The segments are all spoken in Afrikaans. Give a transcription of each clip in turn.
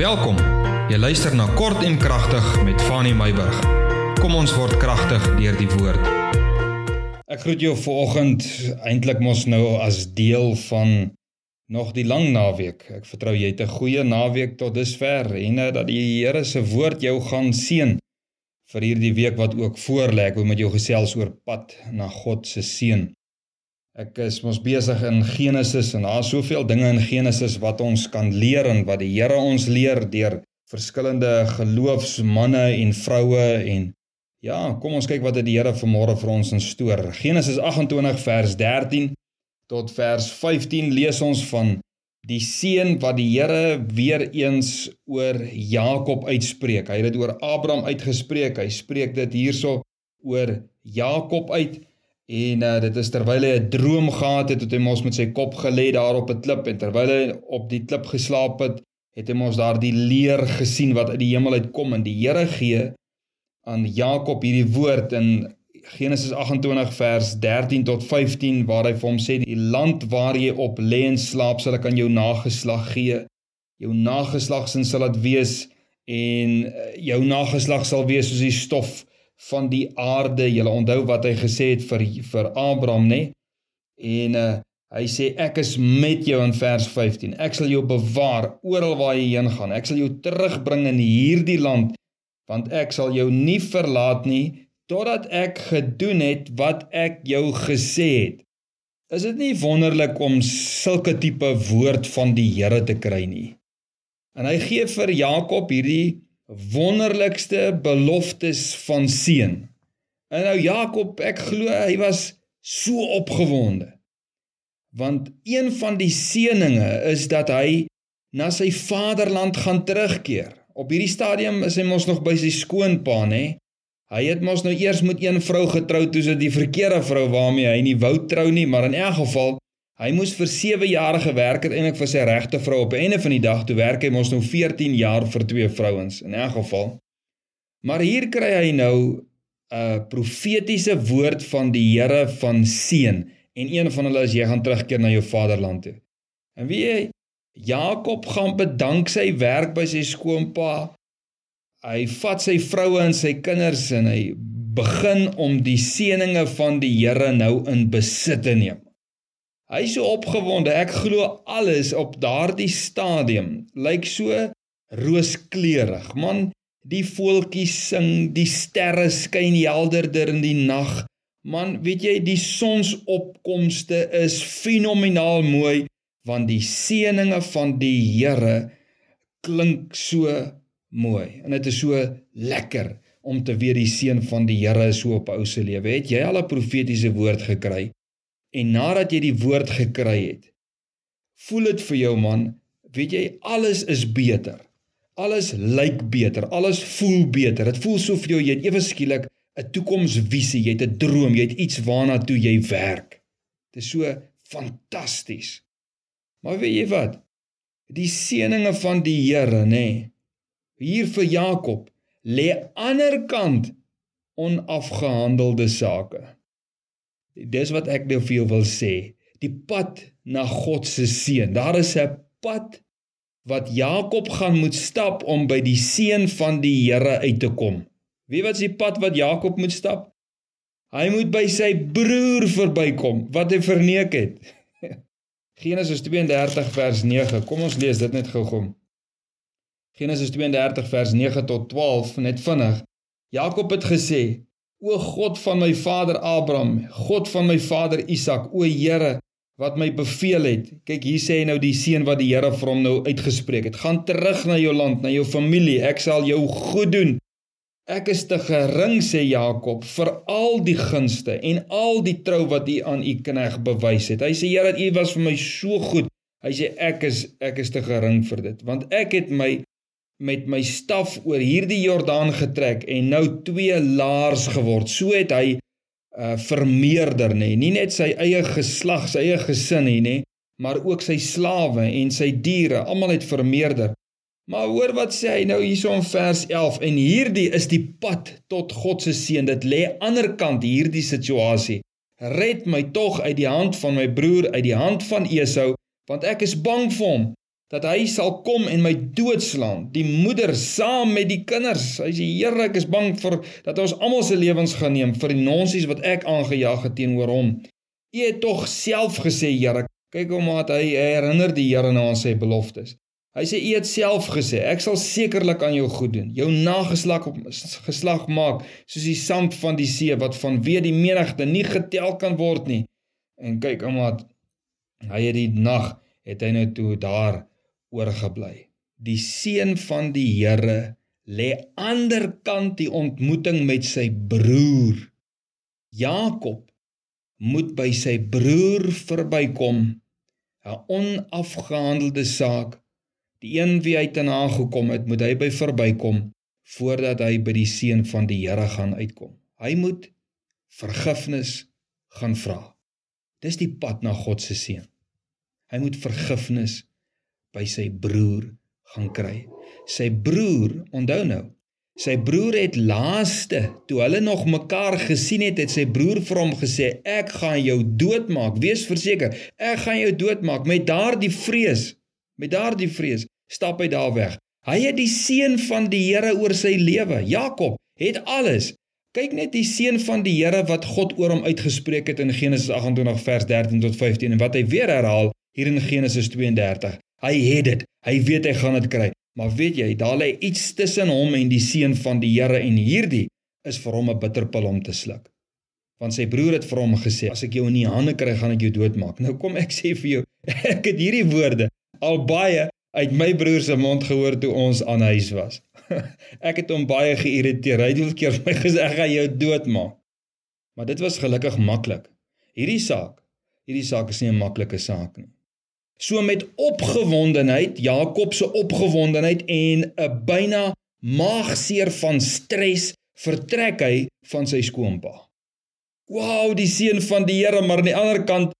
Welkom. Jy luister na Kort en Kragtig met Fanny Meyburg. Kom ons word kragtig deur die woord. Ek groet jou vanoggend eintlik mos nou as deel van nog die lang naweek. Ek vertrou jy het 'n goeie naweek tot dusver en eh, dat die Here se woord jou gaan seën vir hierdie week wat ook voorlê. Ek wil met jou gesels oor pad na God se seën. Ek is mos besig in Genesis en daar's soveel dinge in Genesis wat ons kan leer en wat die Here ons leer deur verskillende geloofsmanne en vroue en ja, kom ons kyk wat het die Here vanmôre vir ons instoor. Genesis 28 vers 13 tot vers 15 lees ons van die seën wat die Here weer eens oor Jakob uitspreek. Hy het dit oor Abraham uitgespreek. Hy spreek dit hierso oor Jakob uit. En uh, dit is terwyl hy 'n droom gehad het, het hy mos met sy kop gelê daar op 'n klip en terwyl hy op die klip geslaap het, het hy mos daar die leer gesien wat uit die hemel uitkom en die Here gee aan Jakob hierdie woord in Genesis 28 vers 13 tot 15 waar hy vir hom sê die land waar jy op lê en slaap sal ek aan jou nageslag gee. Jou nageslag sal dit wees en eh, jou nageslag sal wees soos die stof van die aarde. Jy onthou wat hy gesê het vir vir Abraham, nê? En uh, hy sê ek is met jou in vers 15. Ek sal jou bewaar oral waar jy heen gaan. Ek sal jou terugbring in hierdie land want ek sal jou nie verlaat nie totdat ek gedoen het wat ek jou gesê het. Is dit nie wonderlik om sulke tipe woord van die Here te kry nie? En hy gee vir Jakob hierdie wonderlikste beloftes van seën. En nou Jakob, ek glo hy was so opgewonde. Want een van die seëninge is dat hy na sy vaderland gaan terugkeer. Op hierdie stadium is hy mos nog by sy skoonpa, nê? Hy het mos nou eers met een vrou getrou toe sy die verkeerde vrou waarmee hy nie wou trou nie, maar in elk geval Hy moes vir 7 jaar gewerk het eintlik vir sy regte vrou op 'n einde van die dag toe werk hy mos nou 14 jaar vir twee vrouens in elk geval. Maar hier kry hy nou 'n profetiese woord van die Here van seën en een van hulle is jy gaan terugkeer na jou vaderland toe. En wie jy Jakob gaan bedank sy werk by sy skoonpa. Hy vat sy vroue en sy kinders en hy begin om die seëninge van die Here nou in besit te neem. Hy is so opgewonde. Ek glo alles op daardie stadium lyk so rooskleurig. Man, die voeltjies sing, die sterre skyn helderder in die nag. Man, weet jy, die sonsopkomste is fenomenaal mooi want die seëninge van die Here klink so mooi. En dit is so lekker om te weet die seën van die Here is so op ou se lewe. Het jy al 'n profetiese woord gekry? En nadat jy die woord gekry het, voel dit vir jou man, weet jy alles is beter. Alles lyk beter, alles voel beter. Dit voel so vir jou jy het ewe skielik 'n toekomsvisie, jy het 'n droom, jy het iets waarna toe jy werk. Dit is so fantasties. Maar weet jy wat? Die seëninge van die Here, nê? Nee, hier vir Jakob lê ander kant onafgehandelde sake. Dis wat ek nou vir jou wil sê. Die pad na God se seën. Daar is 'n pad wat Jakob gaan moet stap om by die seën van die Here uit te kom. Wie wat is die pad wat Jakob moet stap? Hy moet by sy broer verbykom wat hy verneek het. Genesis 32 vers 9. Kom ons lees dit net gou-gou. Genesis 32 vers 9 tot 12 net vinnig. Jakob het gesê: O God van my vader Abraham, God van my vader Isak, o Here wat my beveel het. Kyk, hier sê hy nou die seën wat die Here vir hom nou uitgespreek het. Gaan terug na jou land, na jou familie. Ek sal jou goed doen. Ek is te gering sê Jakob vir al die gunste en al die trou wat u aan u knegg bewys het. Hy sê Here, u was vir my so goed. Hy sê ek is ek is te gering vir dit, want ek het my met my staf oor hierdie Jordaan getrek en nou twee laars geword. So het hy uh vermeerder nê, nie net sy eie geslag, sy eie gesin nie, nê, maar ook sy slawe en sy diere, almal het vermeerder. Maar hoor wat sê hy nou hierso in vers 11 en hierdie is die pad tot God se seën. Dit lê ander kant hierdie situasie. Red my tog uit die hand van my broer, uit die hand van Esau, want ek is bang vir hom dat hy sal kom en my doodslaan, die moeder saam met die kinders. Hy sê Here, ek is bang vir dat ons almal se lewens gaan neem vir die nonsies wat ek aangejaag het teenoor hom. U het tog self gesê, Here, kyk hoe maar hy herinner die Here aan sy beloftes. Hy sê u het self gesê, ek sal sekerlik aan jou goed doen. Jou nageslag op geslag maak soos die sand van die see wat vanweë die menigte nie getel kan word nie. En kyk omdat hy het die nag het hy nou toe daar oorgebly. Die seun van die Here lê aanderkant die ontmoeting met sy broer. Jakob moet by sy broer verbykom. 'n Onafgehandelde saak. Die een wie hy te nagekom het, moet hy by verbykom voordat hy by die seun van die Here gaan uitkom. Hy moet vergifnis gaan vra. Dis die pad na God se seun. Hy moet vergifnis by sy broer gaan kry. Sy broer, onthou nou, sy broer het laaste toe hulle nog mekaar gesien het, het sy broer vir hom gesê: "Ek gaan jou doodmaak. Wees verseker, ek gaan jou doodmaak." Met daardie vrees, met daardie vrees, stap hy daar weg. Hy het die seën van die Here oor sy lewe. Jakob het alles. Kyk net die seën van die Here wat God oor hom uitgespreek het in Genesis 28 vers 13 tot 15 en wat hy weer herhaal hier in Genesis 32. Hy het dit. Hy weet hy gaan dit kry. Maar weet jy, daar lê iets tussen hom en die seun van die Here en hierdie is vir hom 'n bitterpil om te sluk. Want sy broer het vir hom gesê, as ek jou in die hande kry, gaan ek jou doodmaak. Nou kom ek sê vir jou, ek het hierdie woorde al baie uit my broer se mond gehoor toe ons aan huis was. ek het hom baie geïrriteer. Hy het hoeveel keer vir my gesê ek gaan jou doodmaak. Maar dit was gelukkig maklik. Hierdie saak, hierdie saak is nie 'n maklike saak nie. So met opgewondenheid, Jakob se opgewondenheid en 'n byna maagseer van stres vertrek hy van sy skoonpa. Wow, die seun van die Here, maar aan die ander kant,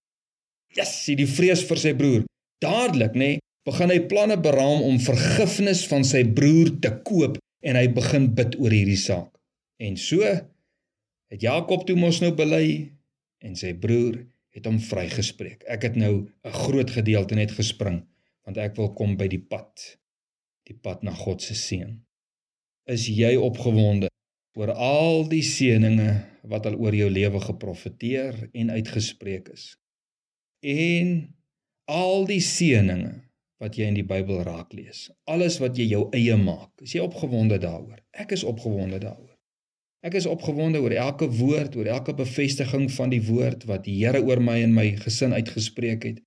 yes, sien die vrees vir sy broer. Dadelik, nê, nee, begin hy planne beraam om vergifnis van sy broer te koop en hy begin bid oor hierdie saak. En so het Jakob toe mos nou bely en sy broer het hom vrygespreek. Ek het nou 'n groot gedeelte net gespring want ek wil kom by die pad. Die pad na God se seën. Is jy opgewonde oor al die seëninge wat al oor jou lewe geprofeteer en uitgespreek is? En al die seëninge wat jy in die Bybel raak lees. Alles wat jy jou eie maak. Is jy opgewonde daaroor? Ek is opgewonde daaroor. Ek is opgewonde oor elke woord, oor elke bevestiging van die woord wat die Here oor my en my gesin uitgespreek het.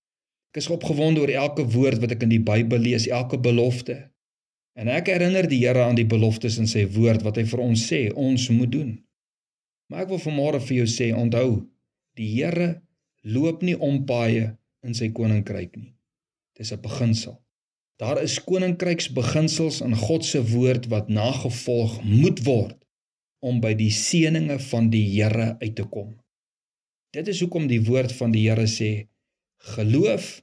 Ek is opgewonde oor elke woord wat ek in die Bybel lees, elke belofte. En ek herinner die Here aan die beloftes in sy woord wat hy vir ons sê ons moet doen. Maar ek wil vanmôre vir jou sê, onthou, die Here loop nie om paaie in sy koninkryk nie. Dis 'n beginsel. Daar is koninkryksbeginsels in God se woord wat nagevolg moet word om by die seëninge van die Here uit te kom. Dit is hoekom die woord van die Here sê geloof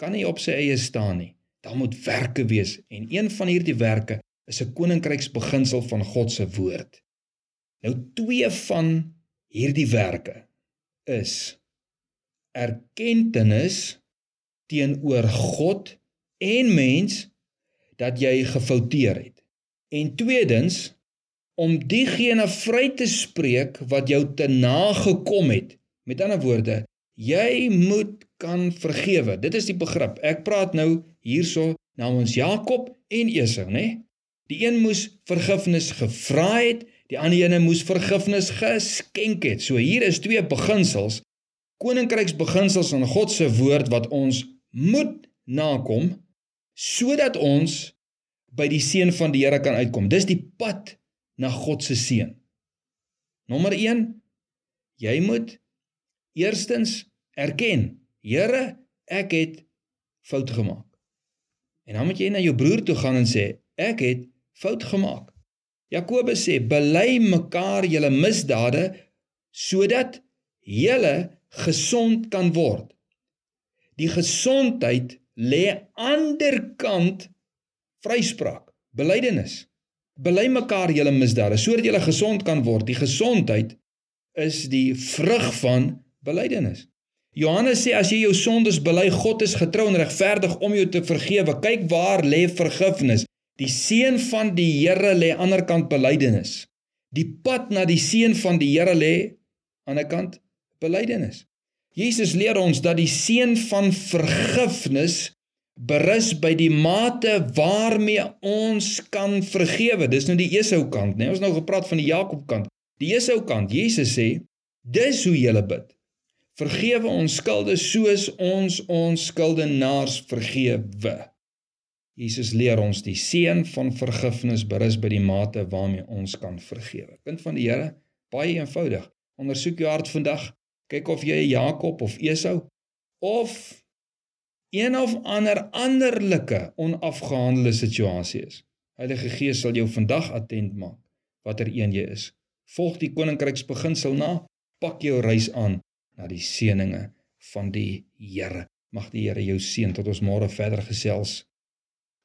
kan nie op sy eie staan nie. Daar moet werke wees en een van hierdie werke is 'n koninkryksbeginsel van God se woord. Nou twee van hierdie werke is erkenning teenoor God en mens dat jy gefouteer het. En tweedens om diegene vry te spreek wat jou te nagekom het. Met ander woorde, jy moet kan vergewe. Dit is die begrip. Ek praat nou hierso namens Jakob en Esau, né? Die een moes vergifnis gevra het, die ander een moes vergifnis geskenk het. So hier is twee beginsels, koninkryksbeginsels in God se woord wat ons moet nakom sodat ons by die seën van die Here kan uitkom. Dis die pad na God se seën. Nommer 1: Jy moet eerstens erken, Here, ek het fout gemaak. En dan moet jy na jou broer toe gaan en sê, ek het fout gemaak. Jakobus sê, bely mekaar julle misdade sodat julle gesond kan word. Die gesondheid lê aanderkant vryspraak, belydenis. Bely mekaar julle misdade sodat julle gesond kan word. Die gesondheid is die vrug van belydenis. Johannes sê as jy jou sondes bely, God is getrou en regverdig om jou te vergewe. Kyk waar lê vergifnis. Die seën van die Here lê aan die ander kant belydenis. Die pad na die seën van die Here lê aan die ander kant belydenis. Jesus leer ons dat die seën van vergifnis berus by die mate waarmee ons kan vergewe. Dis nou die Esau kant, né? Nee? Ons nou gepraat van die Jakob kant. Die Esau kant. Jesus sê, dis hoe jy bid. Vergewe ons skulde soos ons ons skuldenaars vergewe. Jesus leer ons die seën van vergifnis berus by die mate waarmee ons kan vergewe. Kind van die Here, baie eenvoudig. Ondersoek jou hart vandag. Kyk of jy Jakob of Esau of een of ander anderlike onafgehandelde situasie is. Heilige Gees sal jou vandag attent maak watter een jy is. Volg die koninkryksbeginsel na, pak jou reis aan na die seëninge van die Here. Mag die Here jou seën tot ons môre verder gesels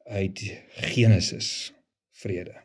uit Genesis. Vrede.